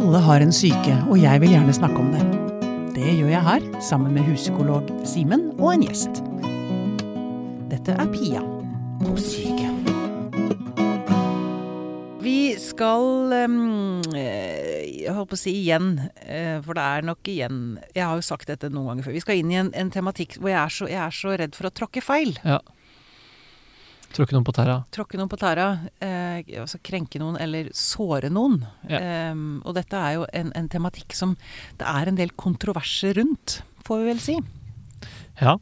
Alle har en syke, og jeg vil gjerne snakke om det. Det gjør jeg her, sammen med huspsykolog Simen og en gjest. Dette er Pia på syke. Vi skal um, Jeg holdt på å si igjen, eh, for det er nok igjen Jeg har jo sagt dette noen ganger før. Vi skal inn i en, en tematikk hvor jeg er, så, jeg er så redd for å tråkke feil. Ja. Tråkke noen på tæra. Tråkke noen på tæra, eh, altså krenke noen eller såre noen. Ja. Eh, og dette er jo en, en tematikk som det er en del kontroverser rundt, får vi vel si. Ja.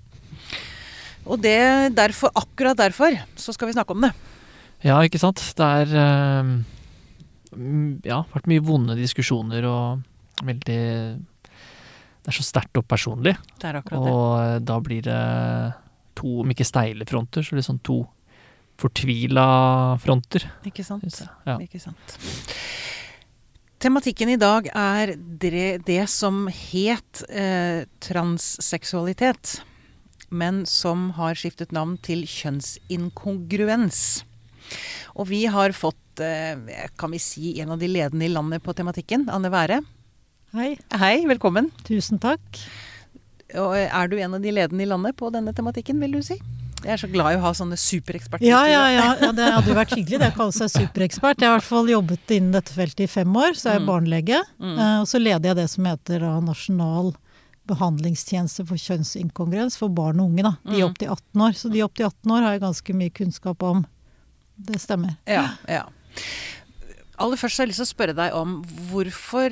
Og det derfor, akkurat derfor, så skal vi snakke om det. ja, ikke sant. Det er eh, Ja, vært mye vonde diskusjoner og veldig Det er så sterkt og personlig. Det er akkurat det. Og eh, da blir det to, om ikke steile fronter, så liksom to fortvila fronter. Ikke sant? Ja. Ikke sant. Tematikken i dag er det, det som het eh, transseksualitet, men som har skiftet navn til kjønnsinkongruens. Og vi har fått, eh, kan vi si, en av de ledende i landet på tematikken, Anne Være. Hei, Hei, velkommen. tusen takk. Og eh, er du en av de ledende i landet på denne tematikken, vil du si? Jeg er så glad i å ha sånne supereksperter. Ja, ja, ja, ja, det hadde jo vært hyggelig det å kalle seg superekspert. Jeg har i hvert fall jobbet innen dette feltet i fem år, så er jeg Mm. barnelege. Mm. Eh, Og så leder jeg det som heter da Nasjonal behandlingstjeneste for kjønnsinkongruens for barn og unge. da, De Mm. opp til 18 år. Så de opptil 18 år har jeg ganske mye kunnskap om. Det stemmer. Ja, ja. Aller først så har jeg lyst til å spørre deg om hvorfor,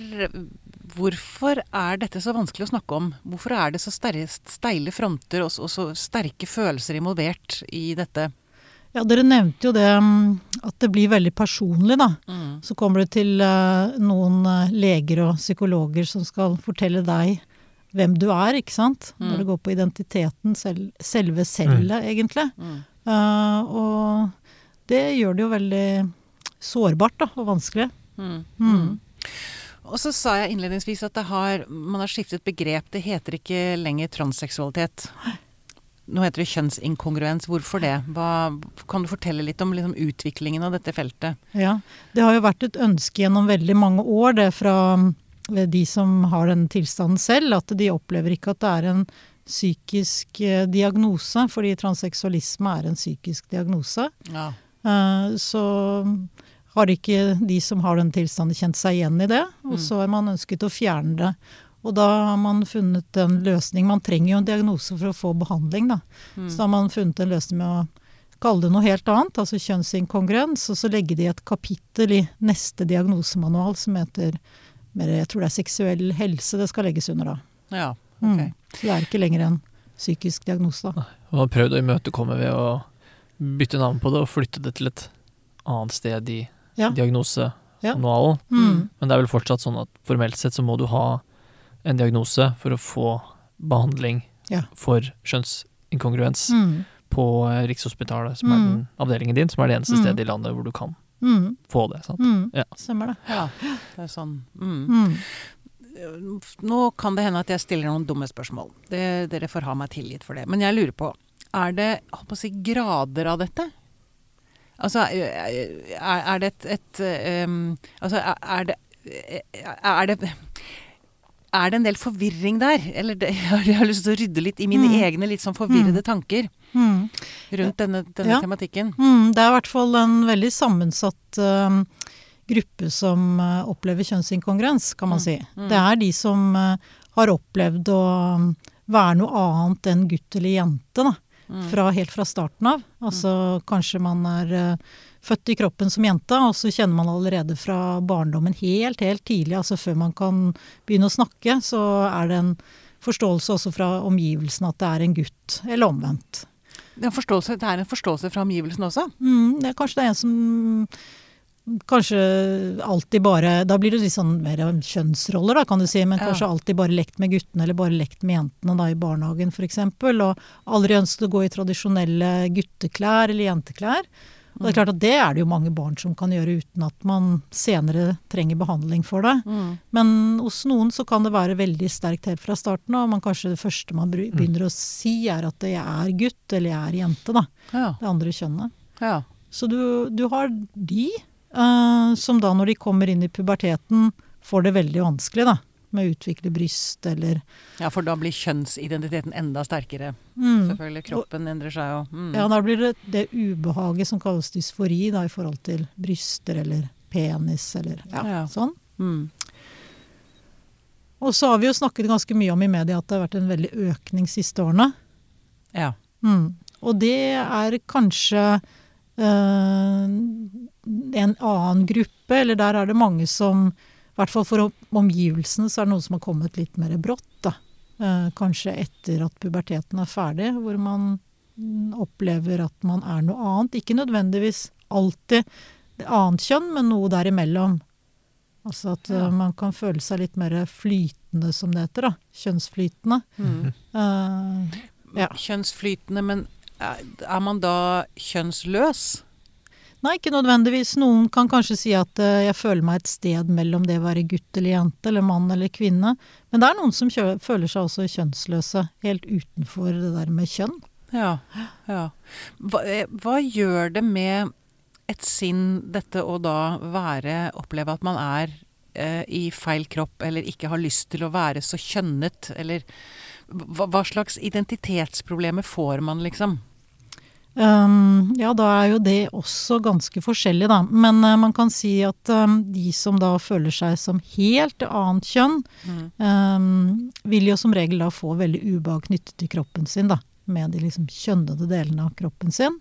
hvorfor er dette så vanskelig å snakke om? Hvorfor er det så steile fronter og, så- og så sterke følelser involvert i dette? Ja, Dere nevnte jo det mm, at det blir veldig personlig, da. Mm. Så kommer du til eh, noen eh, leger og psykologer som skal fortelle deg hvem du er, ikke sant? Mm. Når det går på identiteten, selv, selve cellet, egentlig. Mm. Eh, og det gjør det jo veldig sårbart da, og vanskelig. Mm. Og så sa jeg innledningsvis at det har, man har skiftet begrep. Det heter ikke lenger transseksualitet. Nå heter det kjønnsinkongruens. Hvorfor det? Hva, kan du fortelle litt om liksom, utviklingen av dette feltet? Ja, det har jo vært et ønske gjennom veldig mange år det fra de som har den tilstanden selv, at de opplever ikke at det er en psykisk eh, diagnose, fordi transseksualisme er en psykisk diagnose. Ja. Eh, Så har ikke de som har den tilstanden kjent seg igjen i det, og Mm. så har man ønsket å fjerne det. Og da har man funnet en løsning. Man trenger jo en diagnose for å få behandling, da. Mm. Så da har man funnet en løsning med å kalle det noe helt annet, altså kjønnsinkongruens, og så legge det i et kapittel i neste diagnosemanual som heter mer, jeg tror det er seksuell helse det skal legges under da. ja. Mm. Ok. Så det er ikke lenger en psykisk diagnose da. Og har prøvd å imøtekomme ved å bytte navn på det og flytte det til et annet sted i Ja. diagnosemanualen. Mm. Men det er vel fortsatt sånn at formelt sett så må du ha en diagnose for å få behandling Ja. for kjønnsinkongruens Mm. på eh, Rikshospitalet, som er Mm. den avdelingen din, som er det eneste Mm. stedet i landet hvor du kan Mm. få det. sant? Mm. Ja. Stemmer det. Ja, det er sånn. Mm. Mm. Nå kan det hende at jeg stiller noen dumme spørsmål. Det, dere får ha meg tilgitt for det. Men jeg lurer på, er det holdt på å si, grader av dette? Altså, er, det et, et um, Altså, er, det er det er det en del forvirring der? Eller det, jeg har lyst til å rydde litt i mine Mm. egne litt sånn forvirrede tanker Mm. rundt denne, denne Ja. tematikken. Mm. Det er i hvert fall en veldig sammensatt uh, gruppe som uh, opplever kjønnsinkongruens, kan man Mm. si. Mm. Det er de som uh, har opplevd å mm, være noe annet enn gutt eller jente, da. Mm. Fra, helt fra starten av. Altså kanskje man er uh, født i kroppen som jente, og så kjenner man allerede fra barndommen helt, helt tidlig, altså før man kan begynne å snakke, så er det en forståelse også fra omgivelsene at det er en gutt, eller omvendt. Det, er det er en forståelse fra omgivelsen også? Mm, det er kanskje det er en som kanskje alltid bare Da blir det litt sånn mer kjønnsroller, da, kan du si. Men Ja. kanskje alltid bare lekt med guttene, eller bare lekt med jentene da i barnehagen f.eks. Og aldri ønsket å gå i tradisjonelle gutteklær eller jenteklær. Og det er klart at det er det jo mange barn som kan gjøre uten at man senere trenger behandling for det. Mm. Men hos noen så kan det være veldig sterkt helt fra starten av. Man kanskje det første man begynner å si er at jeg er gutt, eller jeg er jente, da. Ja. Det andre kjønnet. ja. Så du, du har de, som da når de kommer inn i puberteten får det veldig vanskelig, da. Med å utvikle bryst eller Ja, for da blir kjønnsidentiteten enda sterkere. mm. Selvfølgelig. Kroppen endrer seg jo. Mm. Ja, da blir det det ubehaget som kalles dysfori, da, i forhold til bryster eller penis eller ja, Ja. sånn. Mm. Og så har vi jo snakket ganske mye om i media at det har vært en veldig økning siste årene. Ja. Mm. Og det er kanskje eh, en annen gruppe, eller der er det mange som I hvert fall for om- omgivelsene så er det noen som har kommet litt mer brått. da. Eh, kanskje etter at puberteten er ferdig, hvor man opplever at man er noe annet. Ikke nødvendigvis alltid annet kjønn, men noe derimellom. Altså at eh, Ja. man kan føle seg litt mer flytende, som det heter. da. Kjønnsflytende. Mm. Uh, Ja. Kjønnsflytende, men er er man da kjønnsløs? Nei, ikke nødvendigvis. Noen kan kanskje si at eh, jeg føler meg et sted mellom det å være gutt eller jente, eller mann eller kvinne. Men det er noen som føler seg også kjønnsløse, helt utenfor det der med kjønn. Ja. ja. Hva, eh, hva gjør det med et sinn, dette å da være Oppleve at man er eh, i feil kropp, eller ikke har lyst til å være så kjønnet, eller hva, hva slags identitetsproblemer får man, liksom? Um, ja, da er jo det også ganske forskjellig, da. Men uh, man kan si at um, de som da føler seg som helt annet kjønn, Mm. um, vil jo som regel da få veldig ubehag knyttet til kroppen sin, da. Med de liksom kjønnede delene av kroppen sin.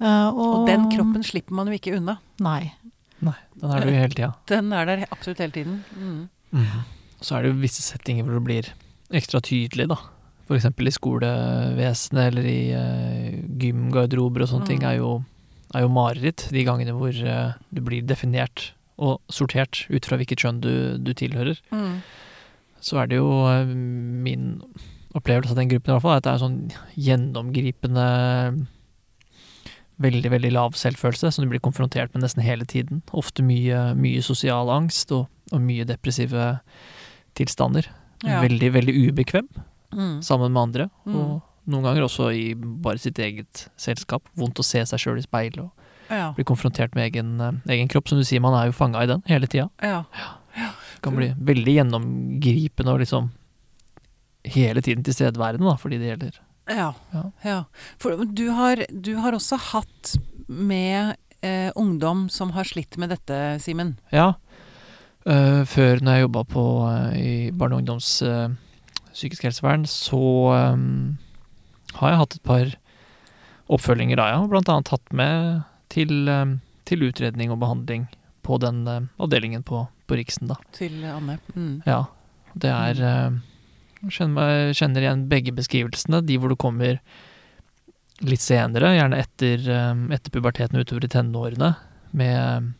Uh, Og den kroppen slipper man jo ikke unna. Nei. Nei, den er jo hele tida. Den er der absolutt hele tiden. Mm. Så er det jo visse settinger hvor det blir ekstra tydelig, da. F.eks. i skolevesenet eller i uh, gymgarderober og sånne ting Mm. er jo, er jo mareritt. De gangene hvor uh, du blir definert og sortert ut fra hvilket kjønn du, du tilhører. Mm. Så er det jo uh, min opplevelse av den gruppen i hvert fall, at det er sånn gjennomgripende Veldig, veldig lav selvfølelse som du blir konfrontert med nesten hele tiden. Ofte mye, mye sosial angst og, og mye depressive tilstander. Ja. Veldig, veldig ubekvem Mm. sammen med andre. Mm. Og noen ganger også i bare sitt eget selskap. Vondt å se seg sjøl i speilet og Ja. bli konfrontert med egen, eh, egen kropp. Som du sier, man er jo fanga i den hele tida. ja. Det kan bli veldig gjennomgripende og liksom hele tiden tilstedeværende da, for de det gjelder. Ja. Ja. ja. For du har, du har også hatt med eh, ungdom som har slitt med dette, Simen. Ja. Uh, før, når jeg jobba på øh, i barne- og ungdoms øh, psykisk helsevern, så um, har jeg hatt et par oppfølginger da, ja. Blant annet hatt med til, um, til utredning og behandling på den um, avdelingen på, på Riksen, da. Til Anne. Mm. Ja. Det er øh, jeg kjenner, kjenner igjen begge beskrivelsene. De hvor du kommer litt senere, gjerne etter, øh, etter puberteten utover i tenårene, med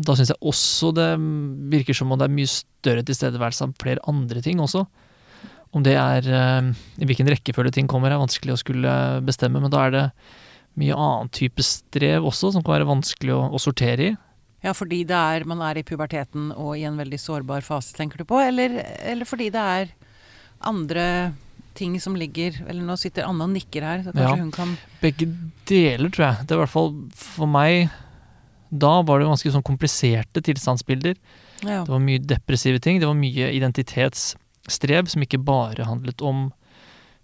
Da syns jeg også det virker som om det er mye større tilstedeværelse av flere andre ting også. Om det er øh, I hvilken rekkefølge ting kommer, er vanskelig å skulle bestemme, men da er det mye annen type strev også, som kan være vanskelig å, å sortere i. Ja, fordi det er, man er i puberteten og i en veldig sårbar fase, tenker du på? Eller, eller fordi det er andre ting som ligger Eller nå sitter Anna og nikker her, så kanskje Ja. hun kan Begge deler, tror jeg. Det er i hvert fall for meg Da var det ganske sånn kompliserte tilstandsbilder. Ja. Det var mye depressive ting. Det var mye identitetsstrev som ikke bare handlet om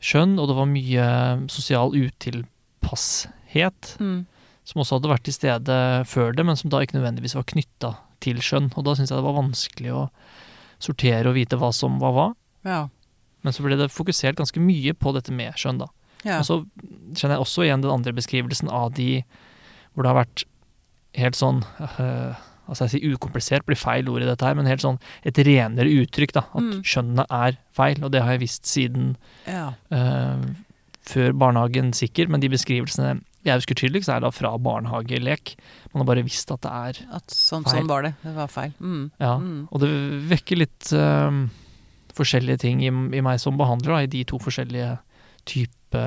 skjønn, og det var mye sosial utilpasshet Mm. som også hadde vært til stede før det, men som da ikke nødvendigvis var knytta til skjønn. Og da syns jeg det var vanskelig å sortere og vite hva som var hva. Ja. Men så ble det fokusert ganske mye på dette med skjønn, da. ja. Og så kjenner jeg også igjen den andre beskrivelsen av de hvor det har vært helt sånn uh, Altså jeg sier ukomplisert, blir feil ord i dette her, men helt sånn et renere uttrykk, da. At Mm. skjønnet er feil, og det har jeg visst siden ja. uh, før barnehagen sikkert, men de beskrivelsene jeg husker tydeligst, er da fra barnehagelek. Man har bare visst at det er At sånn, Feil. sånn var det. Det var feil. Mm. Ja. Mm. Og det vekker litt uh, forskjellige ting i, i meg som behandler, da, i de to forskjellige type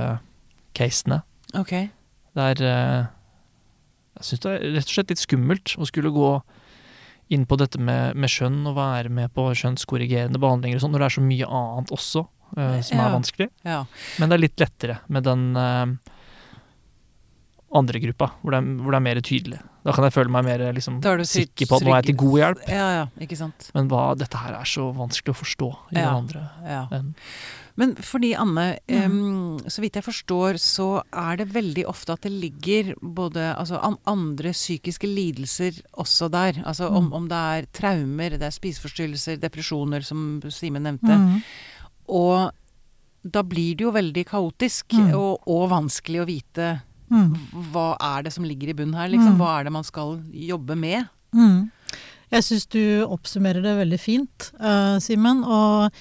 casene. Ok. Det er eh, Jeg syns det er rett og slett litt skummelt å skulle gå inn på dette med, med skjønn og være med på skjønnskorrigerende behandlinger og sånn, når det er så mye annet også uh, som Ja. er vanskelig. Ja. Men det er litt lettere med den uh, andre gruppa, hvor det, er, hvor det er mer tydelig. Da kan jeg føle meg mer liksom, er sikker på at nå er jeg til god hjelp. Ja, ja, ikke sant. Men hva, dette her er så vanskelig å forstå i Ja. den andre Ja. Men fordi Anne, em, så vidt jeg forstår, så er det veldig ofte at det ligger både altså, an andre psykiske lidelser også der. Altså om, Mm. om det er traumer, det er spiseforstyrrelser, depresjoner, som Simen nevnte. Mm. Og da blir det jo veldig kaotisk Mm. og, og vanskelig å vite Mm. hva er det som ligger i bunnen her, liksom. Mm. Hva er det man skal jobbe med? Mm. Jeg syns du oppsummerer det veldig fint, uh, Simen. Og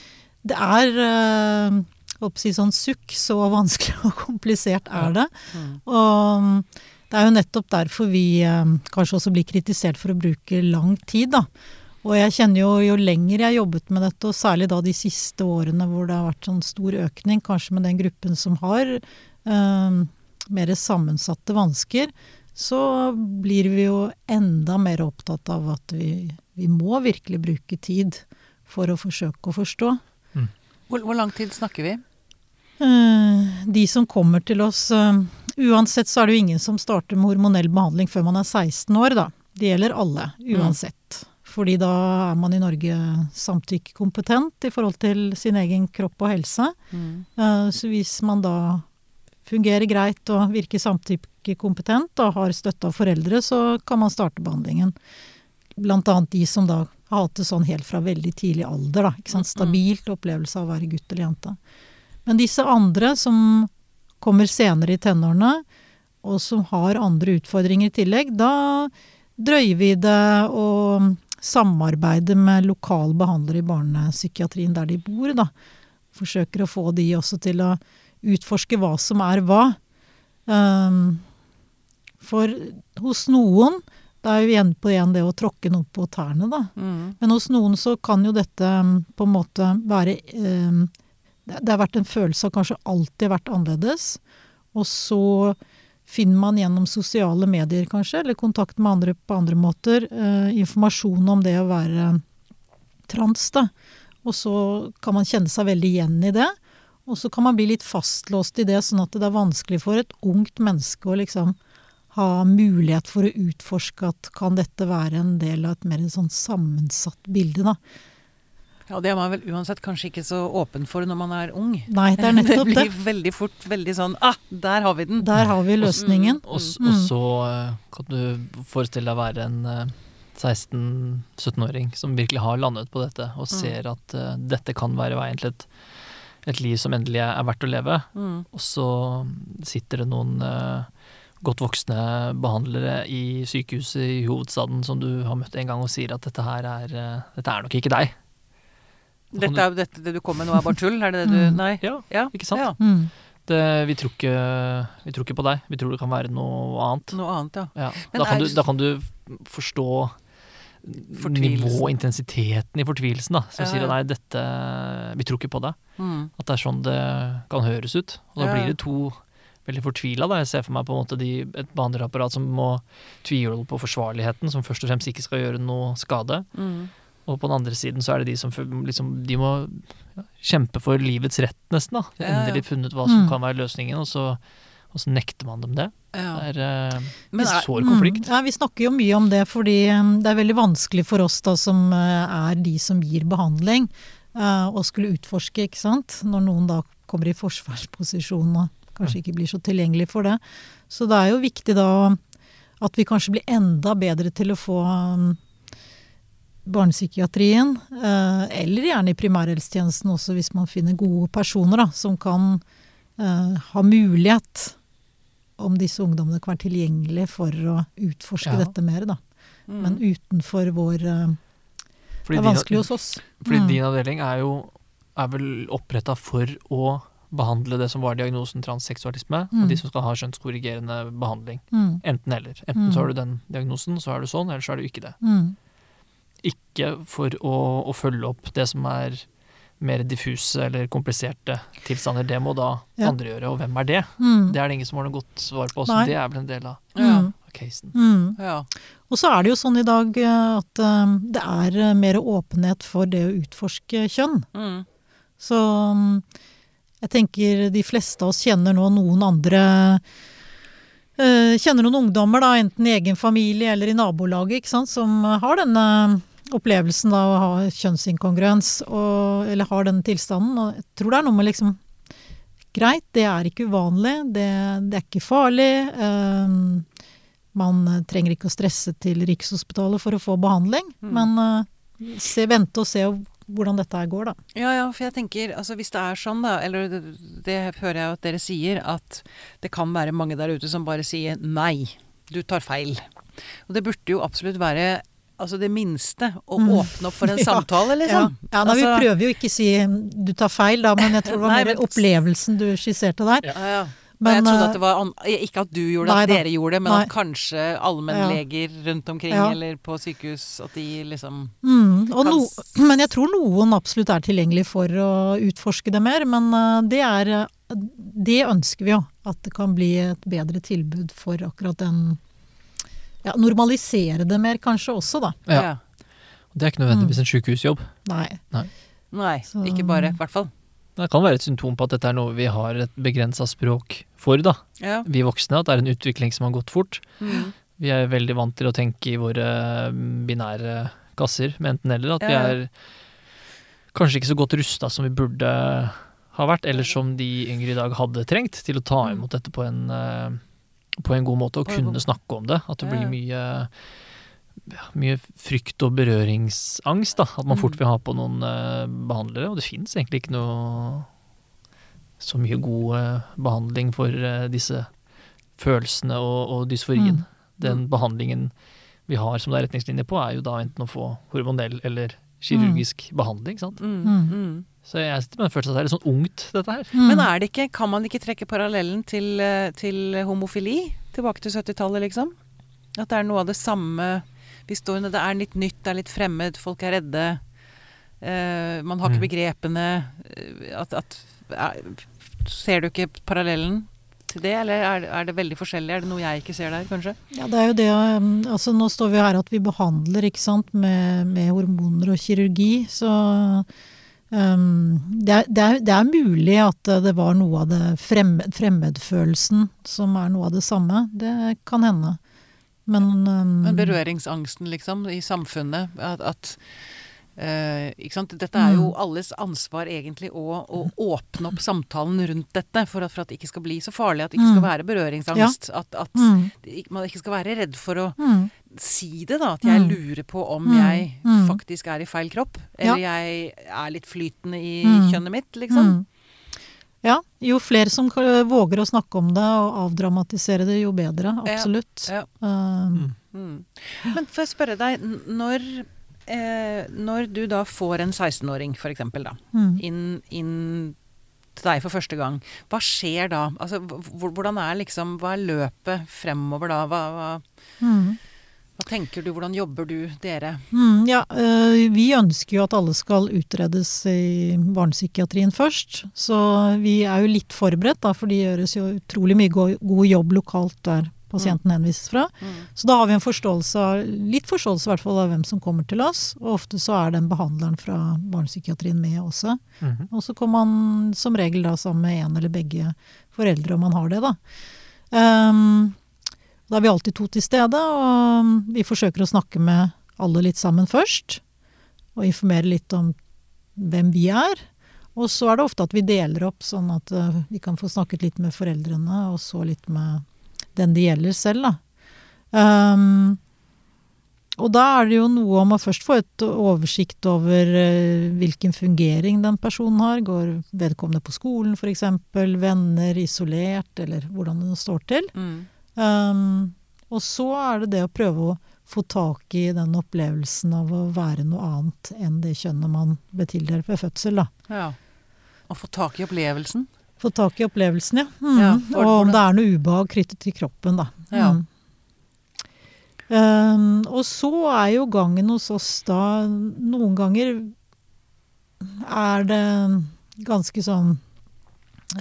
det er øh, si sånn sukk, så vanskelig og komplisert er det. Mm. Og mm, det er jo nettopp derfor vi øh, kanskje også blir kritisert for å bruke lang tid, da. Og jeg kjenner jo jo lenger jeg har jobbet med dette, og særlig da de siste årene hvor det har vært sånn stor økning, kanskje med den gruppen som har øh, mer sammensatte vansker, så blir vi jo enda mer opptatt av at vi, vi må virkelig bruke tid for å forsøke å forstå. Hvor, hvor lang tid snakker vi? Eh, De som kommer til oss eh, Uansett så er det jo ingen som starter med hormonell behandling før man er 16 år, da. Det gjelder alle, uansett. Fordi da er man i Norge samtykkekompetent i forhold til sin egen kropp og helse. Mm. Eh, Så hvis man da fungerer greit og virker samtykkekompetent og har støtte av foreldre, så kan man starte behandlingen. Blant annet de som da har hatt det sånn helt fra veldig tidlig alder. Da, ikke sant? Stabilt opplevelse av å være gutt eller jente. Men disse andre som kommer senere i tenårene, og som har andre utfordringer i tillegg, da drøyer vi det og samarbeider med lokal behandler i barnepsykiatrien der de bor. Da. Forsøker å få de også til å utforske hva som er hva. Um, for hos noen, da er vi igjen på igjen det å tråkke noe på tærne, da. Mm. Men hos noen så kan jo dette um, på en måte være eh, Det det har vært en følelse av kanskje alltid vært annerledes. Og så finner man gjennom sosiale medier kanskje, eller kontakt med andre på andre måter, eh, informasjon om det å være trans. da. Og så kan man kjenne seg veldig igjen i det. Og så kan man bli litt fastlåst i det, sånn at det er vanskelig for et ungt menneske å liksom ha mulighet for å utforske at kan dette være en del av et mer sånn sammensatt bilde, da. Ja, det er man vel uansett kanskje ikke så åpen for når man er ung. Nei, det er nettopp det. Det blir veldig fort veldig sånn Ah, der har vi den! Der har vi løsningen. Og, Mm. og så eh, kan du forestille deg å være en eh, 16-17-åring som virkelig har landet på dette, og Mm. ser at uh, dette kan være veien til et, et liv som endelig er verdt å leve. Mm. Og så sitter det noen eh, godt voksne behandlere i sykehuset i hovedstaden som du har møtt en gang og sier at dette her er, eh, dette er nok ikke deg. Dette er dette det du kom med nå er bare tull? Er det det du Mm. Nei? Ja, Ja, ikke sant? Ja. Mm. det, vi, tror ikke, vi tror ikke på deg. Vi tror det kan være noe annet. Noe annet, ja. Ja. Da, kan du, da kan du forstå nivå nivået og intensiteten i fortvilelsen, da. Som Ja, sier at nei, dette Vi tror ikke på deg. Mm. At det er sånn det kan høres ut. Og da Ja. blir det to veldig fortvila. Jeg ser for meg på en måte de, et behandlerapparat som må tviholde på forsvarligheten, som først og fremst ikke skal gjøre noe skade. Mm. Og på den andre siden så er det de som liksom, de må ja, kjempe for livets rett, nesten. da. Endelig funnet hva som Mm. kan være løsningen, og så, og så nekter man dem det. Ja. Det er uh, Men en sår konflikt. Mm. Ja, vi snakker jo mye om det, fordi um, det er veldig vanskelig for oss da som uh, er de som gir behandling, uh, å skulle utforske, ikke sant. Når noen da kommer i forsvarsposisjon og kanskje ikke blir så tilgjengelig for det. Så det er jo viktig da at vi kanskje blir enda bedre til å få um, barnepsykiatrien, uh, eller gjerne i primærhelsetjenesten også, hvis man finner gode personer da, som kan uh, ha mulighet om disse ungdommene kan være tilgjengelige for å utforske Ja. dette mer, da. Mm. Men utenfor vår fordi Det er er din- vanskelig hos oss. Fordi Mm. din avdeling er jo er vel oppretta for å behandle det som var diagnosen transseksualisme, Mm. og de som skal ha skjønnskorrigerende behandling. Mm. Enten eller. Enten Mm. så har du den diagnosen, så er du sånn, eller så er du ikke det. Mm. Ikke for å, å følge opp det som er mer diffuse eller kompliserte tilstander. Det må da Ja. andre gjøre, og hvem er det? Mm. Det er det ingen som har noe godt svar på, så Nei. det er vel en del av Ja. Mm. av casen. Mm. ja. Og så er det jo sånn i dag eh, at eh, det er eh, mer åpenhet for det å utforske kjønn. Mm. Så mm, jeg tenker de fleste av oss kjenner nå noen andre eh, kjenner noen ungdommer, da, enten i egen familie eller i nabolaget, ikke sant, som har denne opplevelsen av å ha kjønnsinkongruens, og, eller har denne tilstanden. Og jeg tror det er noe med liksom Greit, det er ikke uvanlig, det, det er ikke farlig. Um, man trenger ikke å stresse til Rikshospitalet for å få behandling, Mm. men uh, se, vente og se hvordan dette går, da. Ja, ja, for jeg tenker, altså hvis det er sånn da, eller det, det hører jeg at dere sier, at det kan være mange der ute som bare sier nei, du tar feil. Og det burde jo absolutt være altså det minste å Mm. åpne opp for en Ja, samtale, liksom. Ja, ja Vi Altså- prøver jo ikke å si du tar feil, da, men jeg tror det var mer opplevelsen du skisserte der. Ja, ja. Men, jeg trodde eh, at det var an Ikke at du gjorde det, nei at dere gjorde det, men Nei. at kanskje allmennleger rundt omkring Ja. eller på sykehus, at de liksom Mm, og Kan no, men jeg tror noen absolutt er tilgjengelig for å utforske det mer. Men uh, det er Det ønsker vi jo. At det kan bli et bedre tilbud for akkurat den Ja, normalisere det mer kanskje også, da. Ja. Det er ikke nødvendigvis en sykehusjobb. Nei. Nei, Så- ikke bare, i hvert fall. Det kan være et symptom på at dette er noe vi har et begrensa språk for, da. Ja. Vi voksne. At det er en utvikling som har gått fort. Mm. Vi er veldig vant til å tenke i våre binære kasser med enten-eller. At Ja, vi er kanskje ikke så godt rusta som vi burde ha vært, eller som de yngre i dag hadde trengt til å ta Mm. imot dette på en, eh, på en god måte og kunne snakke om det. At det blir mye ja, mye frykt og berøringsangst. da, At man Mm. fort vil ha på noen eh, behandlere. Og det fins egentlig ikke noe så mye god eh, behandling for eh, disse følelsene og, og dysforien. Mm. Den behandlingen vi har som det er retningslinjer på, er jo da enten å få hormonell eller kirurgisk behandling. sant? Mm. Mm. Mm. Så jeg sitter med en følelse av at det er litt sånn ungt, dette her. Mm. Men er det ikke, kan man ikke trekke parallellen til, eh, til homofili? Tilbake til 70-tallet, liksom? At det er noe av det samme Vi står Det er litt nytt, det er litt fremmed, folk er redde. Uh, man har ikke Mm. begrepene. eh, at, at uh, Ser du ikke parallellen til det, eller er, er det veldig forskjellig? Er det noe jeg ikke ser der, kanskje? Ja, det er jo det Altså nå står vi her at vi behandler, ikke sant, med, med hormoner og kirurgi, så um, det, er, det, er, det er mulig at det var noe av det fremmed, fremmedfølelsen som er noe av det samme. Det kan hende. Men, um, Men berøringsangsten, liksom, i samfunnet. At, at uh, ikke sant? Dette er jo Mm. alles ansvar, egentlig, å, å åpne opp samtalen rundt dette. For at, for at det ikke skal bli så farlig. At det ikke skal Mm. være berøringsangst. At, at mm, man ikke skal være redd for å si det, da. At jeg Mm. lurer på om Mm. jeg Mm. faktisk er i feil kropp. Eller jeg er litt flytende i kjønnet mitt, liksom. Mm. Ja, jo flere som våger å snakke om det og avdramatisere det, jo bedre. Absolutt. Ja. Um, Mm. Men får jeg spørre deg, når, eh, når du da får en 16-åring, for eksempel, da, mm. inn, inn til deg for første gang, hva skjer da? Altså, hvordan er liksom, hva er løpet fremover da? Hva, hva, Mm. Tenker du, hvordan jobber du, dere? Mm, ja, øh, vi ønsker jo at alle skal utredes i barnepsykiatrien først. Så vi er jo litt forberedt, da, for det gjøres jo utrolig mye go- god jobb lokalt der pasienten henvises fra. Mm. Så da har vi en forståelse av, litt forståelse i hvert fall av hvem som kommer til oss. Og ofte så er den behandleren fra barnepsykiatrien med også. Mhm. Og så kommer man som regel da sammen med en eller begge foreldre, om man har det, da. Ehm, da er vi alltid to til stede, og vi forsøker å snakke med alle litt sammen først. Og informere litt om hvem vi er. Og så er det ofte at vi deler opp, sånn at eh, vi kan få snakket litt med foreldrene, og så litt med den det gjelder selv, da. Um, og da er det jo noe om å først få et oversikt over eh, hvilken fungering den personen har. Går vedkommende på skolen f.eks., venner, isolert, eller hvordan det står til. Mm. Um, og så er det det å prøve å få tak i den opplevelsen av å være noe annet enn det kjønnet man ble tildelt ved fødsel. da. Ja. Å få tak i opplevelsen. Få tak i opplevelsen, ja. Mm. Ja, for- og om det er noe ubehag knyttet til kroppen, da. Ja. Mm. Um, og så er jo gangen hos oss da Noen ganger er det ganske sånn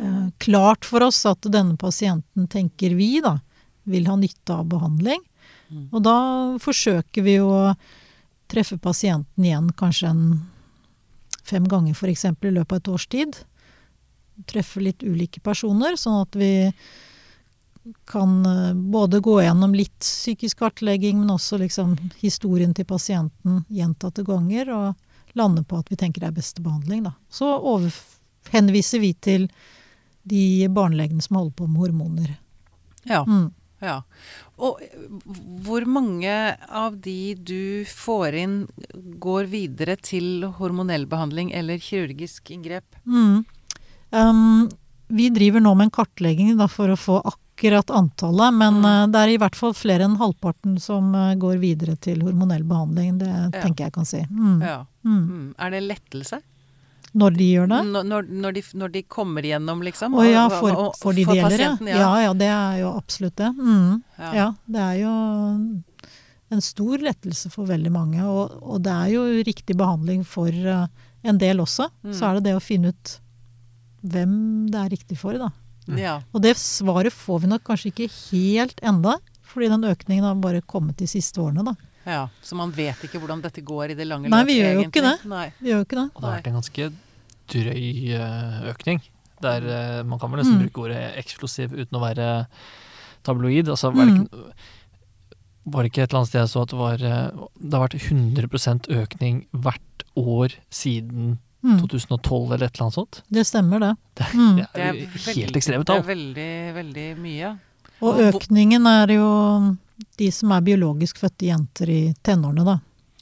uh, klart for oss at denne pasienten, tenker vi, da, vil ha nytte av behandling. Mm. Og da forsøker vi å treffe pasienten igjen kanskje en fem ganger f.eks. i løpet av et års tid. Treffe litt ulike personer, sånn at vi kan eh, både gå gjennom litt psykisk kartlegging, men også liksom historien til pasienten gjentatte ganger, og lande på at vi tenker det er beste behandling. Da. Så over, henviser vi til de barnelegene som holder på med hormoner. Ja. Mm. Ja. Og hvor mange av de du får inn, går videre til hormonell behandling eller kirurgisk inngrep? Mm. Um, vi driver nå med en kartlegging da, for å få akkurat antallet, men Mm. uh, det er i hvert fall flere enn halvparten som uh, går videre til hormonell behandling. Det Ja. tenker jeg kan si. Mm. Ja. Mm. Mm. Er det lettelse? Når de gjør det? Når, når, når, de, når de kommer igjennom, liksom? Å ja, og- for, og- og- for de det gjelder, ja. pasienten, ja. Ja, det er jo absolutt det. Mm. Ja. Ja, det er jo en stor lettelse for veldig mange. Og, og det er jo riktig behandling for uh, en del også. Mm. Så er det det å finne ut hvem det er riktig for, da. Ja. Og det svaret får vi nok kanskje ikke helt enda, fordi den økningen har bare kommet de siste årene, da. Ja. Så man vet ikke hvordan dette går i det lange Nei, vi gjør jo ikke det. Nei. Vi gjør jo ikke det. Og det har vært en ganske drøy eh, økning. Der eh, man kan vel nesten Mm. bruke ordet eksplosiv uten å være tabloid. Altså, var, det Mm. ikke, var det ikke et eller annet sted jeg så at det var eh, Det har vært 100% økning hvert år siden Mm. 2012 eller et eller annet sånt? Det stemmer, det. Det, Mm. det er helt ekstreme Det er veldig, veldig mye. Og økningen er jo de som er biologisk fødte jenter i tenårene, da.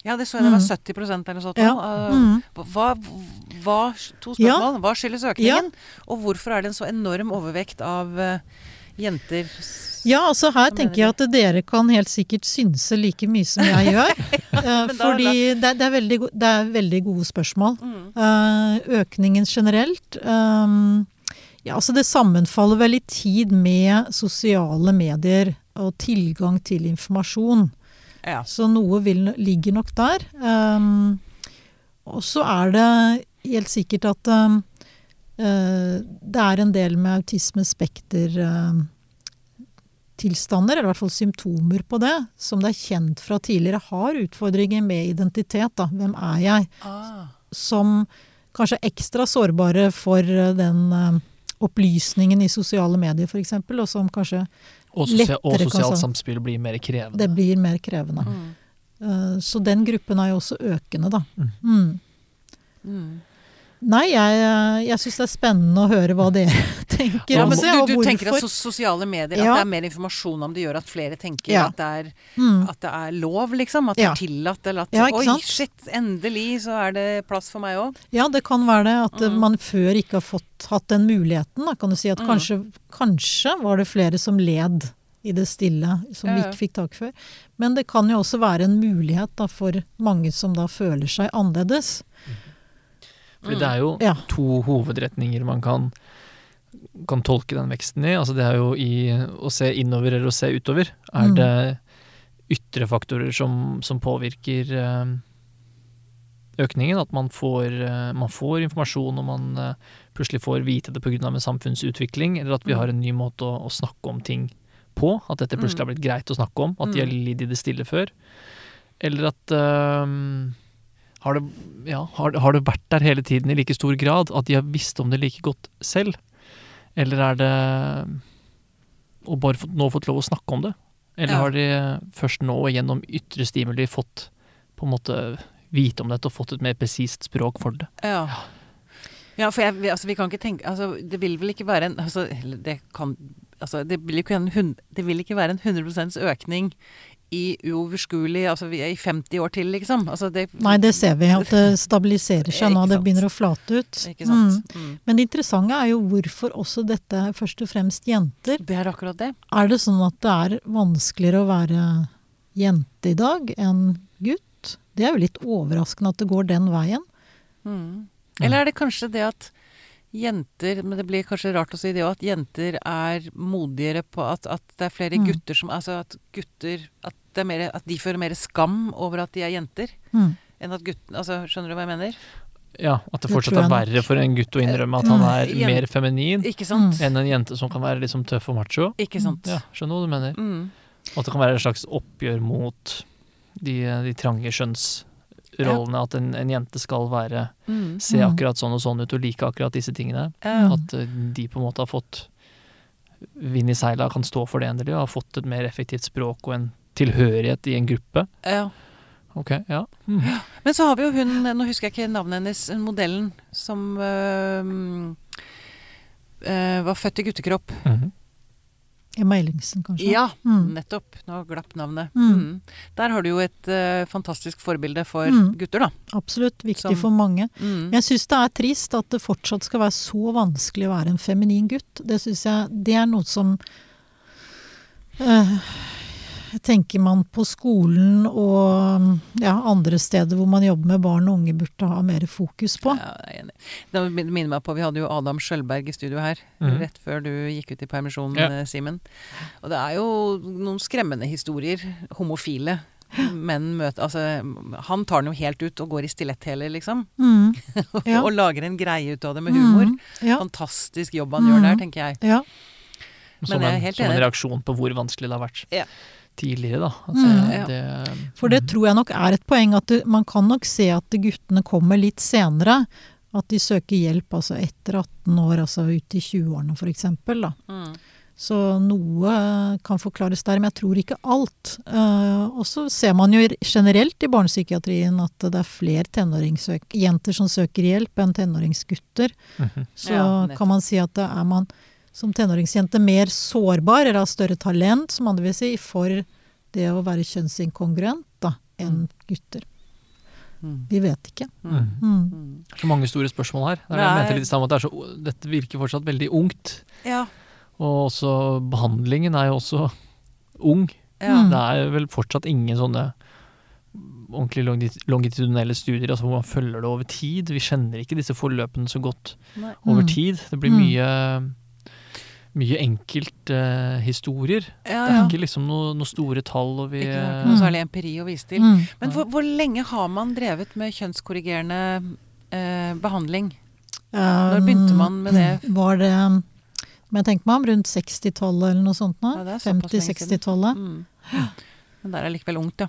Ja, det så jeg det var Mm. 70% eller sånt. Ja. Eh, Mm. Hva, hva, to Ja. spørsmål. Hva skyldes økningen? Og hvorfor er det en så enorm overvekt av eh, jenter? Ja, altså her tenker jeg at dere kan helt sikkert synse like mye som jeg gjør. ja, da- fordi det, det, er veldig, det er veldig gode spørsmål. Mm. Eh, økningen generelt Ja, altså det sammenfaller vel i tid med sosiale medier og tilgang til informasjon. Ja. Så noe vil, ligger nok der. Um, og så er det helt sikkert at um, uh, det er en del med autisme-spekter tilstander, eller i hvert fall symptomer på det, som det er kjent fra tidligere har utfordringer med identitet. Da. Hvem er jeg? Ah. Som kanskje er ekstra sårbare for eh, den uh, opplysningen i sosiale medier f.eks., og som kanskje Og, sosial, og sosialt sa- samspill blir mer krevende. det blir mer krevende. Mm. Uh, Så den gruppen er jo også økende, da. Mm. Mm. Mm. Nei, jeg, jeg syns det er spennende å høre hva dere tenker Ja, om men det, du, du tenker at sosiale medier, at det er mer informasjon om det, gjør at flere tenker Ja. at, det er, Mm. at det er lov, liksom? At det Ja. er tillatt? Eller at Ja, Oi, sant? shit, endelig så er det plass for meg òg. Ja, det kan være det at Mm. man før ikke har fått hatt den muligheten. Da kan du si at Mm. kanskje, kanskje var det flere som led i det stille, som vi ikke fikk tak før. Men det kan jo også være en mulighet da, for mange som da føler seg annerledes. Fordi det er jo Ja. to hovedretninger man kan, kan tolke den veksten i. Altså det er jo i å se innover eller å se utover. Er Mm. det ytre faktorer som, som påvirker eh, økningen? At man får, eh, man får informasjon og man eh, plutselig får vite det pga. en samfunnsutvikling, eller at vi Mm. har en ny måte å, å snakke om ting på. At dette plutselig har blitt greit å snakke om. At de har Mm. lidd i det stille før. Eller at eh, har det, ja, har, har det vært der hele tiden i like stor grad? At de har visst om det like godt selv? Eller er det Og bare fått, nå fått lov å snakke om det? Eller Ja. har de først nå gjennom ytre stimuli fått på en måte vite om dette og fått et mer presist språk for det? Ja. Ja, for jeg, altså, vi kan ikke tenke altså, Det vil vel ikke være en altså, det kan det, vil en, det vil ikke være en 100 økning i uoverskuelig Altså vi er i 50 år til, liksom. Altså, det, Nei, det ser vi, at det stabiliserer seg nå. Det begynner å flate ut. Mm. Mm. Men det interessante er jo hvorfor også dette er først og fremst jenter. Det er akkurat det. Er det sånn at det er vanskeligere å være jente i dag enn gutt? Det er jo litt overraskende at det går den veien. Mm. Eller er det kanskje det at jenter Men det blir kanskje rart å si det òg, at jenter er modigere på at, at det er flere Mm. gutter som Altså at gutter at, det er mer, at de føler mer skam over at de er jenter, Mm. enn at gutten Altså, skjønner du hva jeg mener? Ja, At det fortsatt er verre for en gutt å innrømme at han Mm. er Jen- mer feminin Ikke sant? Mm. enn en jente som kan være liksom tøff og macho. Ikke sant? Ja, Skjønner hva du mener. Mm. Og at det kan være et slags oppgjør mot de, de trange skjønnsrollene. At en, en jente skal være Mm. se Mm. akkurat sånn og sånn ut og like akkurat disse tingene. At eh, de på en måte har fått vind i seila kan stå for det endelig, og har fått et mer effektivt språk og en tilhørighet i en gruppe. Ja. Ok, ja. Mm. Men så har vi jo hun, nå husker jeg ikke navnet hennes, modellen som øh, øh, var født i guttekropp. Mhm. Emma Ellingsen, kanskje. Ja, Mm. nettopp. Nå glapp navnet. Mm. Mm. Der har du jo et uh, fantastisk forbilde for Mm. gutter, da. Absolutt. Viktig Som- for mange. Mm. Jeg syns det er trist at det fortsatt skal være så vanskelig å være en feminin gutt. Det syns jeg Det er noe som jeg tenker man på skolen og ja, andre steder hvor man jobber med barn og unge, burde ha mer fokus på. Ja, jeg er enig. Det minner meg på, Vi hadde jo Adam Skjølberg i studio her mm. rett før du gikk ut i permisjon, Ja. eh, Simen. Og det er jo noen skremmende historier. Homofile menn møter Altså, han tar den jo helt ut og går i stiletthæler, liksom. Mm, Ja. og lager en greie ut av det med humor. Mm, ja, Fantastisk jobb han gjør der, Mhm. tenker jeg. ja. Som, jeg er en, helt som en reaksjon på hvor vanskelig det har vært Ja. Tidligere, da. Altså, Mm. Ja. det, For det Mhm. tror jeg nok er et poeng at det, man kan nok se at guttene kommer litt senere. At de søker hjelp altså etter 18 år, altså ut i 20-årene f.eks. Mm. Så noe kan forklares der, men jeg tror ikke alt. Uh, og så ser man jo generelt i barnepsykiatrien at det er flere tenåringsjenter som søker hjelp enn tenåringsgutter. Mhm. Så Ja, kan man si at det er man som tenåringsjente mer sårbar, eller har større talent, som andre vil si, for det å være kjønnsinkongruent da, enn gutter. Mm. Vi vet ikke. Mm. Mm. Mm. Det er så mange store spørsmål her. Det er jeg mente litt sammen, at det er så, dette virker fortsatt veldig ungt. Ja. Og også behandlingen er jo også ung. ja. Mm. Det er vel fortsatt ingen sånne ordentlig longitudinelle studier altså hvor man følger det over tid. Vi kjenner ikke disse forløpene så godt Nei. over Mm. tid. Det blir Mm. Mye, enkelthistorier. enkelthistorier. Ja, Det er ikke liksom noen noe store tall. Og vi, Ikke noe, Mm. noe særlig empiri å vise til. Mm. Men hvor, hvor lenge har man drevet med kjønnskorrigerende eh, behandling? Når begynte man med det? Um, Var det men jeg tenker meg om rundt 60-tallet eller noe sånt nå? Ja, det er såpass lenge siden. 50-60-tallet. Mm. Men der er likevel ungt, ja.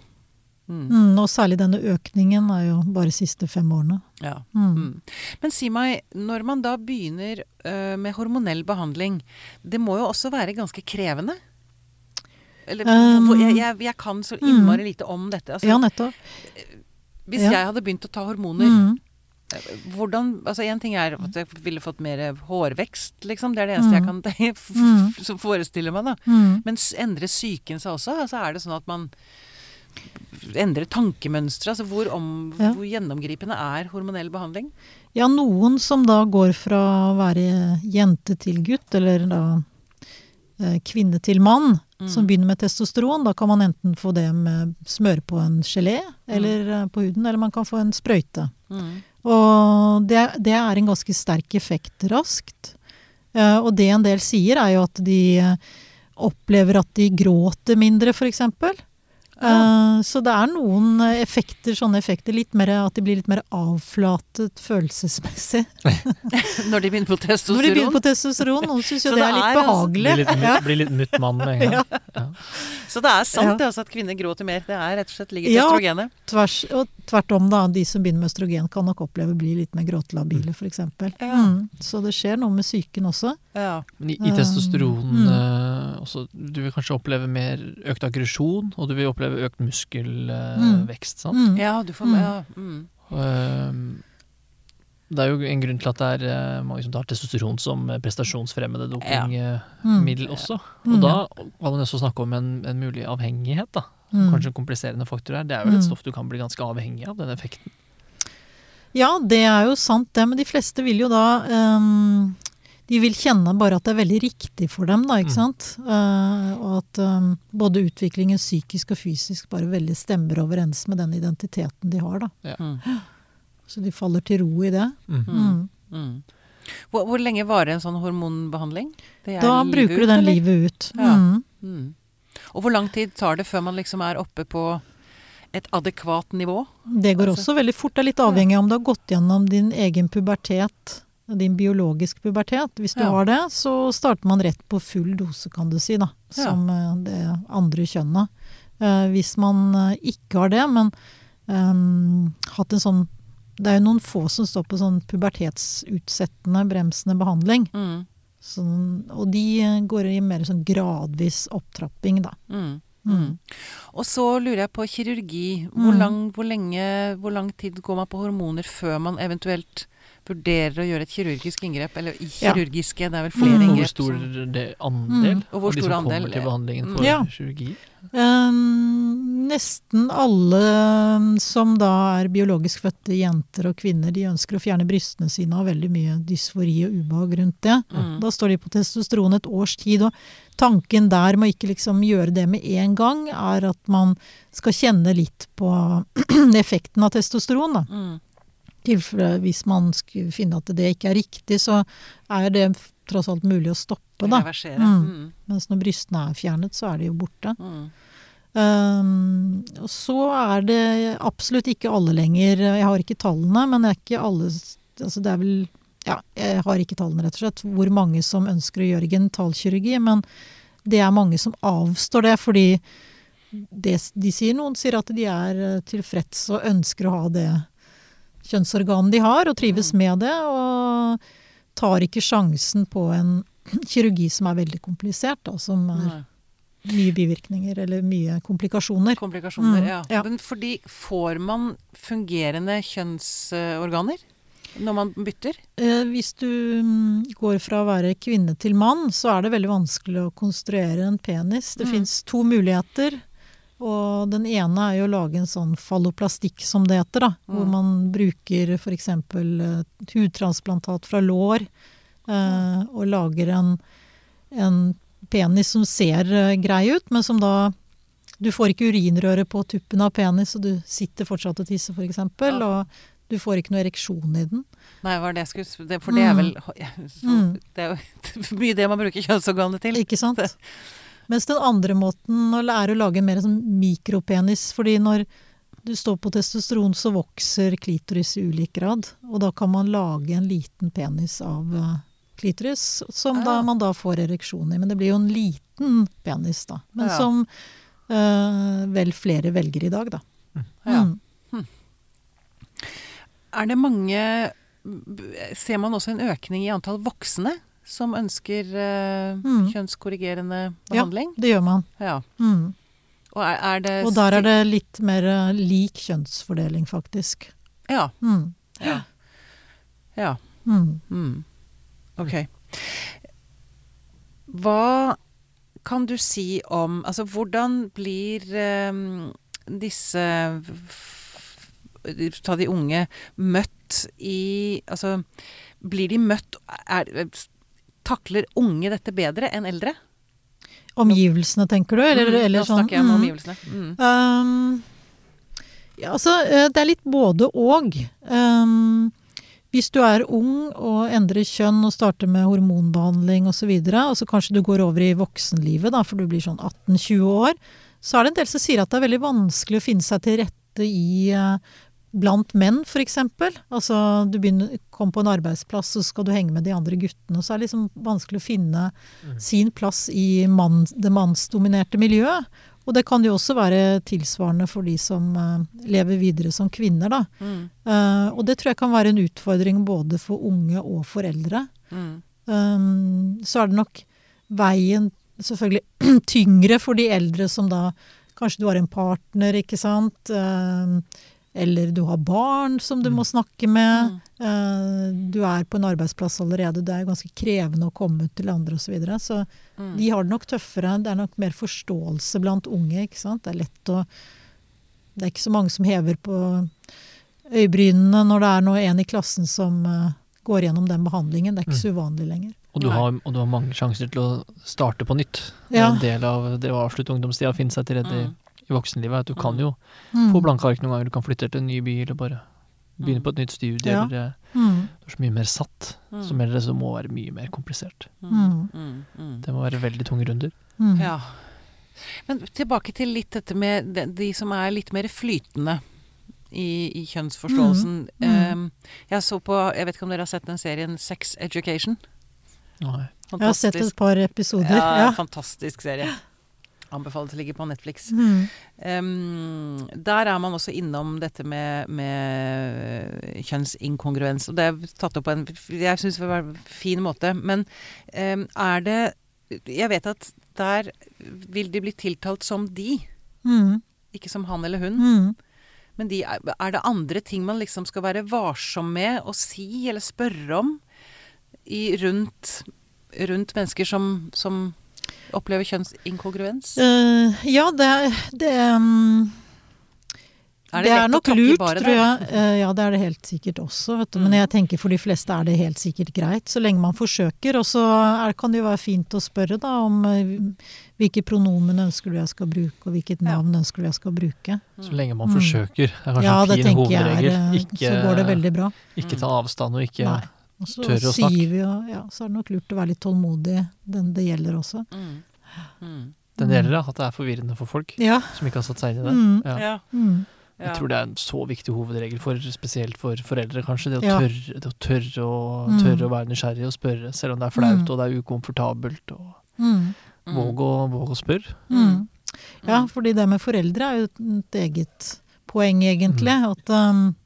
Mm. Mm, og særlig denne økningen er jo bare de siste fem årene. ja. Mm. Mm. Men si meg, når man da begynner uh, med hormonell behandling, det må jo også være ganske krevende? Eller, Um, jeg, jeg, jeg kan så innmari lite om dette. Altså, Ja, nettopp. hvis ja. jeg hadde begynt å ta hormoner, Mm. hvordan Altså én ting er at jeg ville fått mer hårvekst, liksom. Det er det eneste jeg kan Mm. forestille meg, da. Mm. Men endrer psyken seg også? Altså er det sånn at man endrer tankemønstre? Altså hvor, om, Ja. hvor gjennomgripende er hormonell behandling? Ja, noen som da går fra å være jente til gutt, eller da eh, kvinne til mann, Mm. som begynner med testosteron, da kan man enten få det med smøre på en gelé eller mm. på huden, eller man kan få en sprøyte. Mm. Og det, det er en ganske sterk effekt raskt. Eh, og det en del sier, er jo at de eh, opplever at de gråter mindre, f.eks. Uh, så det er noen eh, effekter, sånne effekter, litt mer, at de blir litt mer avflatet følelsesmessig. Når de begynner på testosteron? Når de begynner på testosteron, noen syns jo det det er litt er altså- behagelig. Blir litt, Ja. blir litt mutt mann med en gang. Ja. Så det er sant Ja. det, også at kvinner gråter mer. Det er rett og slett ligger til Ja. østrogenet. Tvers, og tvert om, da. De som begynner med østrogen, kan nok oppleve å bli litt mer gråtelabile, f.eks. Ja. Mm. Så det skjer noe med psyken også. Ja. Men i, i testosteron mm. eh, også, Du vil kanskje oppleve mer økt aggresjon, og du vil oppleve økt muskelvekst. sant? Mm. ja, du får Mm. ja. Mm. Ehm, det er jo en grunn til at det er eh, mange som tar testosteron som eh, prestasjonsfremmende dopingmiddel Mm. også. Mm. Og da kan man å snakke om en, en mulig avhengighet, da. Mm. Kanskje en kompliserende faktor her. Det er vel et Mm. stoff du kan bli ganske avhengig av, den effekten. Ja, det er jo sant det, men de fleste vil jo da ehm, De vil kjenne bare at det er veldig riktig for dem, da, ikke Mm. sant. Uh, og at um, både utviklingen psykisk og fysisk bare veldig stemmer overens med den identiteten de har, da. Mm. Så de faller til ro i det. Mm. Mm. Mm. Hvor, hvor lenge varer en sånn hormonbehandling? Det er Da bruker du den eller? livet ut. Ja. Mm. Mm. Og hvor lang tid tar det før man liksom er oppe på et adekvat nivå? Det går Altså- også veldig fort. Det er litt avhengig av om du har gått gjennom din egen pubertet, din biologiske pubertet. Hvis du Ja. har det, så starter man rett på full dose, kan du si, da. Som ja. det andre kjønnet. Eh, hvis man eh, ikke har det, men um, hatt en sånn Det er jo noen få som står på sånn pubertetsutsettende, bremsende behandling. Mm. Sånn, og de eh, går i mer sånn gradvis opptrapping, da. Mm. Mm. Mm. Og så lurer jeg på kirurgi. Hvor, Mm. lang, hvor, lenge, hvor lang tid går man på hormoner før man eventuelt vurderer å gjøre et kirurgisk inngrep? Eller kirurgiske, Ja. kirurgiske, det er vel flere Mm. Og hvor stor andel hvor av de som andel, kommer til behandlingen for Ja. kirurgi? Um, nesten alle um, som da er biologisk fødte jenter og kvinner, de ønsker å fjerne brystene sine og har veldig mye dysfori og ubehag rundt det. Mm. Da står de på testosteron et års tid, og tanken der med å ikke liksom gjøre det med en gang, er at man skal kjenne litt på effekten av testosteron. da. Tilfelle hvis man skulle finne at det ikke er riktig, så er det tross alt mulig å stoppe, da. Reversere. Mm. Mm. Mens når brystene er fjernet, så er de jo borte. Mm. Um, så er det absolutt ikke alle lenger Jeg har ikke tallene, men det er ikke alle altså det er vel, ja, Jeg har ikke tallene, rett og slett, hvor mange som ønsker å gjøre genitalkirurgi. Men det er mange som avstår det, fordi det de sier, noen sier at de er eh, tilfreds og ønsker å ha det kjønnsorganet de har, og trives Mm. med det. Og tar ikke sjansen på en kirurgi som er veldig komplisert, da, som er Nei. mye bivirkninger eller mye komplikasjoner. Komplikasjoner, Mm, ja. ja. Men fordi får man fungerende kjønnsorganer når man bytter? Eh, hvis du mm, går fra å være kvinne til mann, så er det veldig vanskelig å konstruere en penis. Det Mm. fins to muligheter. Og den ene er jo å lage en sånn falloplastikk, som det heter. da, Hvor Mm. man bruker f.eks. Uh, hudtransplantat fra lår eh, og lager en, en penis som ser eh, grei ut, men som da Du får ikke urinrøre på tuppen av penis, og du sitter fortsatt og tisser, f.eks. Ja. Og du får ikke noe ereksjon i den. Nei, hva er det jeg skulle det, For det er Mm. vel så, Mm. Det er jo mye det man bruker kjønnsorganet til. Ikke sant? Mens den andre måten å lære å lage en mer sånn mikropenis, fordi når du står på testosteron, så vokser klitoris i ulik grad. Og da kan man lage en liten penis av eh, klitoris, som da, Ah. man da får ereksjon i. Men det blir jo en liten penis, da. Men Ja. som øh, vel flere velger i dag, da. Ja. Mm. Er det mange Ser man også en økning i antall voksne som ønsker eh, Mm. kjønnskorrigerende Ja. Det gjør man. Ja. Mm. Og er, er det Og der er det litt mer eh, lik kjønnsfordeling, faktisk. Ja. Mm. Ja. ja. Mm. Mm. Ok. Hva kan du si om Altså, hvordan blir eh, disse Ta de unge møtt i Altså, blir de møtt er, Takler unge dette bedre enn eldre? Omgivelsene, tenker du? Eller, Mm, eller sånn? snakker jeg om Mm. omgivelsene. Mm. Um, ja, altså, eh, det er litt både og. Um, hvis du er ung og endrer kjønn og starter med hormonbehandling osv., og, så og så kanskje du går over i voksenlivet, da, for du blir sånn 18-20 år, så er det en del som sier at det er veldig vanskelig å finne seg til rette i eh, Blant menn, f.eks. Altså, du begynner, kom på en arbeidsplass, så skal du henge med de andre guttene. Og så er det liksom vanskelig å finne sin plass i mann, det mannsdominerte miljøet. Og det kan jo også være tilsvarende for de som uh, lever videre som kvinner, da. Mm. Uh, og det tror jeg kan være en utfordring både for unge og for eldre. Mm. Um, så er det nok veien selvfølgelig tyngre for de eldre som da Kanskje du har en partner, ikke sant. Um, eller du har barn som du må snakke med. Mm. Uh, du er på en arbeidsplass allerede. Det er ganske krevende å komme ut til andre osv. Så, videre. så Mm. de har det nok tøffere. Det er nok mer forståelse blant unge. ikke sant? Det er lett å Det er ikke så mange som hever på øyebrynene når det er noe en i klassen som uh, går gjennom den behandlingen. Det er ikke så uvanlig lenger. Og du, har, og du har mange sjanser til å starte på nytt. Det er Ja. en del av det å avslutte ungdomstida og finne seg til rette i, Mm. I voksenlivet. At du kan jo Mm. få blanke ark noen ganger. Du kan flytte til en ny by, eller bare begynne Mm. på et nytt studie. Ja. Eller, Mm. du er så mye mer satt. Mm. Som eldre så må være mye mer komplisert. Mm. Mm. Mm. Det må være veldig tunge runder. Mm. Ja. Men tilbake til litt dette med de, de som er litt mer flytende i, i kjønnsforståelsen. Mm. Mm. Um, jeg så på Jeg vet ikke om dere har sett den serien Sex Education? Nei. Jeg har sett et par episoder. Ja, Ja. fantastisk serie. Anbefales å ligge på Netflix. Mm. Um, der er man også innom dette med, med kjønnsinkongruens. Og det er tatt opp på en jeg synes det var en fin måte. Men um, er det Jeg vet at der vil de bli tiltalt som de, Mm. ikke som han eller hun. Mm. Men de, er er det andre ting man liksom skal være varsom med å si eller spørre om i, rundt, rundt mennesker som, som opplever kjønnsinkongruens? Uh, ja, det, det um, Er det det, er nok lurt, bare, tror jeg. Eh, ja, det er det helt sikkert også. Vet du. Mm. Men jeg tenker for de fleste er det helt sikkert greit, så lenge man forsøker. Og så kan det jo være fint å spørre da om eh, hvilke pronomen ønsker du jeg skal bruke, og hvilket Ja. navn ønsker du jeg skal bruke. Så lenge man Mm. forsøker. Det er kanskje Ja, det en fin hovedregel. Ikke, Så går det veldig bra. ikke ta avstand og ikke Nei. Og så Tør å sier vi jo Ja, så er det nok lurt å være litt tålmodig, den det gjelder også. Mm. Mm. Den gjelder da, at det er forvirrende for folk Ja. som ikke har satt seg inn i det. Mm. Ja. Ja. Mm. Jeg tror det er en så viktig hovedregel, for, spesielt for foreldre, kanskje. Det å Ja. tørre, det å, tørre, å, Mm. tørre å være nysgjerrig og spørre, selv om det er flaut Mm. og det er ukomfortabelt. Og våg, å, våg å spørre. Mm. Ja, fordi det med foreldre er jo et eget poeng, egentlig. Mm. At um,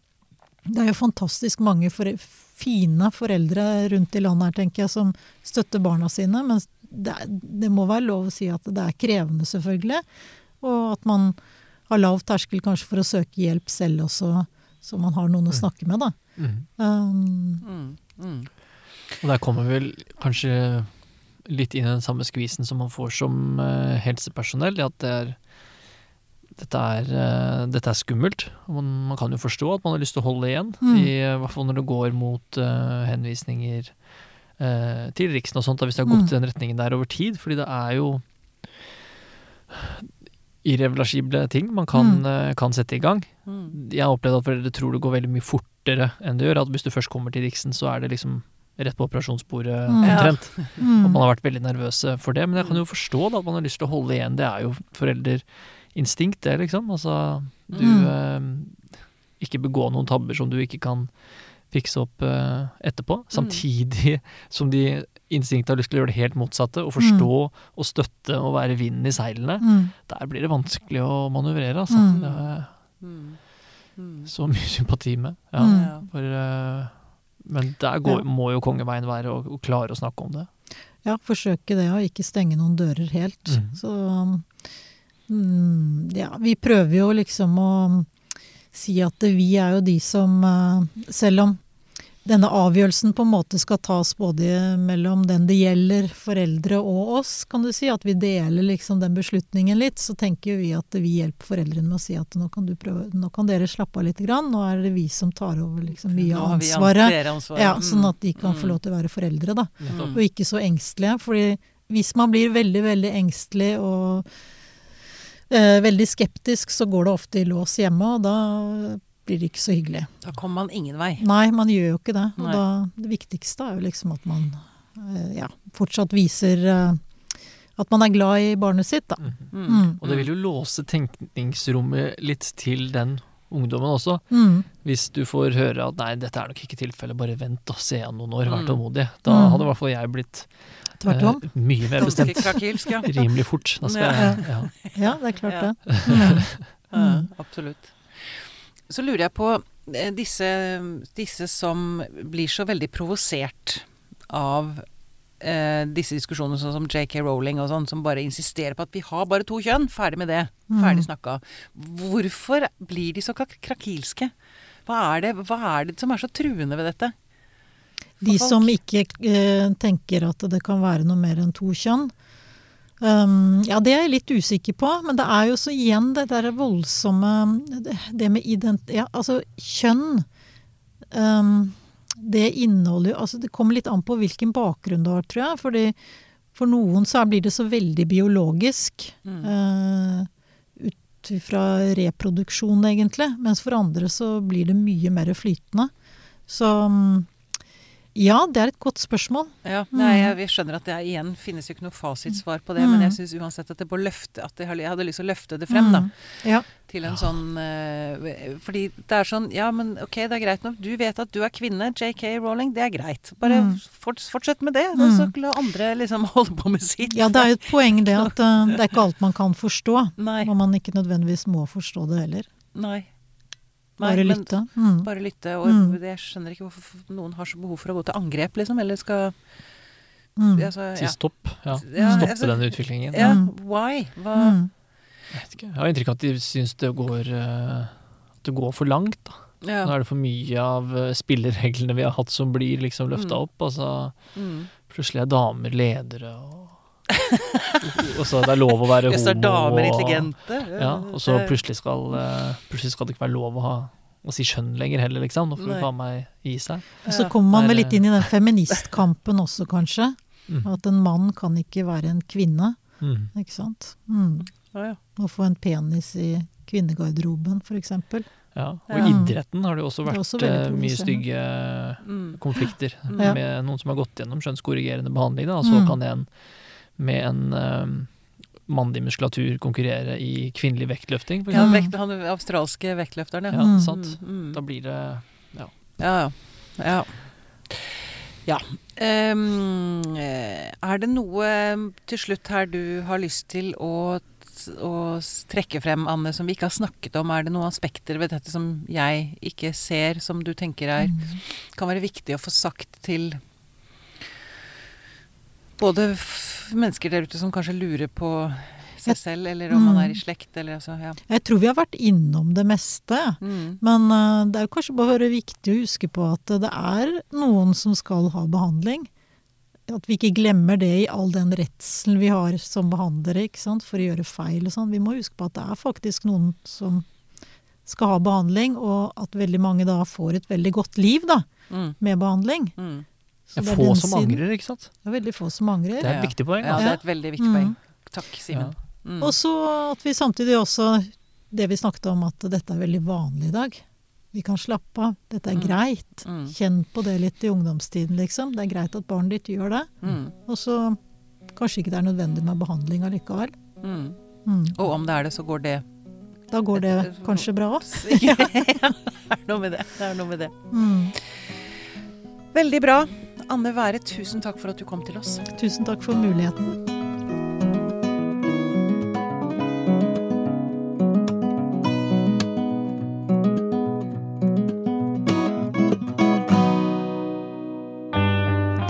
det er jo fantastisk mange fore fine foreldre rundt i landet her, tenker jeg, som støtter barna sine. Men det, er, det må være lov å si at det er krevende, selvfølgelig. Og at man har lav terskel kanskje for å søke hjelp selv også, så man har noen å Mm. snakke med, da. Mm. Um, Mm. Mm. Og der kommer vi vel kanskje litt inn i den samme skvisen som man får som eh, helsepersonell. i At det er, dette, er, eh, dette er skummelt. Man, man kan jo forstå at man har lyst til å holde igjen. Mm. I hvert fall når det går mot uh, henvisninger uh, til Riksen og sånt. Da, hvis det har gått Mm. i den retningen der over tid. Fordi det er jo irreversible ting man kan, Mm. kan sette i gang. Mm. Jeg har opplevd at foreldre tror det går veldig mye fortere enn det gjør. At hvis du først kommer til Riksen, så er det liksom rett på operasjonsbordet Mm. Ja. mm. At man har vært veldig nervøse for det. Men jeg kan jo forstå da, at man har lyst til å holde igjen. Det er jo foreldreinstinkt, det, liksom. Altså, du Mm. eh, Ikke begå noen tabber som du ikke kan fikse opp eh, etterpå. Samtidig som de instinktet har lyst til å gjøre det helt motsatte. Å forstå og støtte og være vinden i seilene. Mm. Der blir det vanskelig å manøvrere, altså. Mm. Det er Mm. Mm. så mye sympati med. Ja. Mm. For, eh, men der går, Ja. må jo kongeveien være å, å klare å snakke om det. Ja, forsøke det, og ikke stenge noen dører helt. Så mm, ja, vi prøver jo liksom å si at vi er jo de som eh, Selv om denne avgjørelsen på en måte skal tas både mellom den det gjelder, foreldre og oss, kan du si, at vi deler liksom den beslutningen litt, så tenker vi at vi hjelper foreldrene med å si at nå kan, du prøve, nå kan dere slappe av litt, grann, nå er det vi som tar over liksom mye av ansvaret. ansvaret. Ja, sånn at de kan få Mm. lov til å være foreldre, da og ikke så engstelige. fordi hvis man blir veldig, veldig engstelig og veldig skeptisk, så går det ofte i lås hjemme, og da blir det ikke så hyggelig. Da kommer man ingen vei. Nei, man gjør jo ikke det. Og da, det viktigste er jo liksom at man eh, ja, fortsatt viser eh, at man er glad i barnet sitt, da. Mhm. Mm. Mm. Og det vil jo låse tenkningsrommet litt til den ungdommen også. Mm. Hvis du får høre at nei, dette er nok ikke tilfellet, bare vent og se an noen år, vær Mm. tålmodig. Da Mm. hadde i hvert fall jeg blitt Tvert om. eh, mye mer bestemt. krakilsk, ja. Rimelig fort. Da skal Ja. jeg, ja. Ja, det er klart Ja. det. Mm. Mm. absolutt. Så lurer jeg på eh, disse, disse som blir så veldig provosert av eh, disse diskusjonene, sånn som JK Rowling og sånn, som bare insisterer på at vi har bare to kjønn, ferdig med det, Mm. ferdig snakka. Hvorfor blir de så krakilske? Hva er, det, hva er det som er så truende ved dette? De som ikke eh, tenker at det kan være noe mer enn to kjønn. Um, ja, det er jeg litt usikker på, men det er jo så igjen det der voldsomme Det, det med ident... Ja, altså kjønn um, Det inneholder jo Altså det kommer litt an på hvilken bakgrunn du har, tror jeg. Fordi for noen så blir det så veldig biologisk. Mm. Uh, ut fra reproduksjon, egentlig. Mens for andre så blir det mye mer flytende. Så mm, Ja, det er et godt spørsmål. Ja, Mm. nei, jeg, vi skjønner at det er, igjen finnes jo ikke noe fasitsvar på det, Mm. men jeg syns uansett at det løfte At jeg hadde lyst til å løfte det frem, da. Mm. Ja. Til en sånn eh, Fordi det er sånn Ja, men ok, det er greit nok. Du vet at du er kvinne. JK Rowling, det er greit. Bare Mm. fort, fortsett med det. Mm. så la andre liksom holde på med sitt. ja, det er jo et poeng det at eh, det er ikke alt man kan forstå. Nei. Og man ikke nødvendigvis må forstå det heller. Nei. Nei, Bare men lytte. Mm. Bare lytte. Og Mm. jeg skjønner ikke hvorfor noen har så behov for å gå til angrep, liksom. Eller skal Mm. altså, Si stopp. Ja. Ja, Stoppe altså- den utviklingen. ja, Mm. why? Hva Mm. Jeg vet ikke. Jeg har inntrykk av at de syns det går eh, At det går for langt. da. ja. Nå er det for mye av eh, spillereglene vi har hatt som blir liksom løfta Mm. opp. Altså, Mm. plutselig er damer ledere, og, og så det er lov å være er homo. damer og- intelligente? Ja, og så plutselig skal, eh, plutselig skal det ikke være lov å ha å si kjønn lenger heller, liksom. Nå får faen meg gi seg. Og så kommer man vel litt inn i den feministkampen også, kanskje. Mm. At en mann kan ikke være en kvinne, Mm. ikke sant. Mm. Å, ja. Å få en penis i kvinnegarderoben, for eksempel. Ja. Og i Ja. idretten har det jo også Det vært også eh, mye stygge Mm. konflikter Ja. med noen som har gått gjennom skjønnskorrigerende behandling. Da, så Mm. kan en med en eh, mannlig muskulatur konkurrere i kvinnelig vektløfting, for Ja, vekt, han australske vektløfteren, ja. Ja, Mm. sant. Mm. Da blir det Ja, ja. Ja. ja. Ehm, eh, er det noe til slutt her du har lyst til å, å trekke frem, Anne, som vi ikke har snakket om? Er det noen aspekter ved dette som jeg ikke ser, som du tenker er Mm. kan være viktig å få sagt til både mennesker der ute som kanskje lurer på seg selv, eller om man er i slekt, eller altså Ja. Jeg tror vi har vært innom det meste. Mm. Men uh, det er kanskje bare viktig å huske på at det er noen som skal ha behandling. At vi ikke glemmer det i all den redselen vi har som behandlere ikke sant? for å gjøre feil og sånn. Vi må huske på at det er faktisk noen som skal ha behandling, og at veldig mange da får et veldig godt liv da, Mm. med behandling. Mm. Så Det er få som siden. angrer, ikke sant? Det er veldig få som angrer. Det er et Ja. viktig poeng. Ja, Altså. det er et veldig viktig Mm. poeng. Takk, Simen. Mm. Og så at vi samtidig også, det vi snakket om, at dette er veldig vanlig i dag. Vi kan slappe av. Dette er Mm. greit. Mm. Kjenn på det litt i ungdomstiden, liksom. Det er greit at barnet ditt gjør det. Mm. Og så kanskje ikke det er nødvendig med behandling allikevel. Mm. Mm. Og om det er det, så går det Da går det kanskje bra òg. ja, det er noe med det. Det er noe med det. Mm. Veldig bra. Anne Være, tusen takk for at du kom til oss. Tusen takk for muligheten.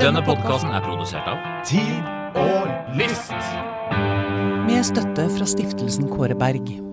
Denne podkasten er produsert av Tid og lyst. Med støtte fra stiftelsen Kåre Berg.